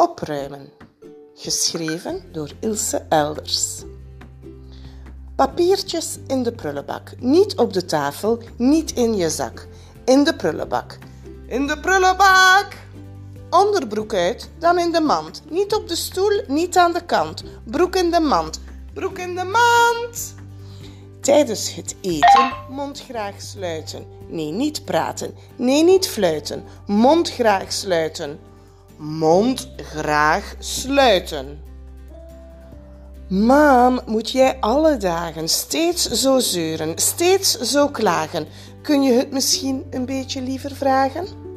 Opruimen. Geschreven door Ilse Elders. Papiertjes in de prullenbak. Niet op de tafel, niet in je zak. In de prullenbak. In de prullenbak! Onderbroek uit, dan in de mand. Niet op de stoel, niet aan de kant. Broek in de mand. Broek in de mand! Tijdens het eten mond graag sluiten. Nee, niet praten. Nee, niet fluiten. Mond graag sluiten. Mond graag sluiten. Mam, moet jij alle dagen steeds zo zeuren, steeds zo klagen? Kun je het misschien een beetje liever vragen?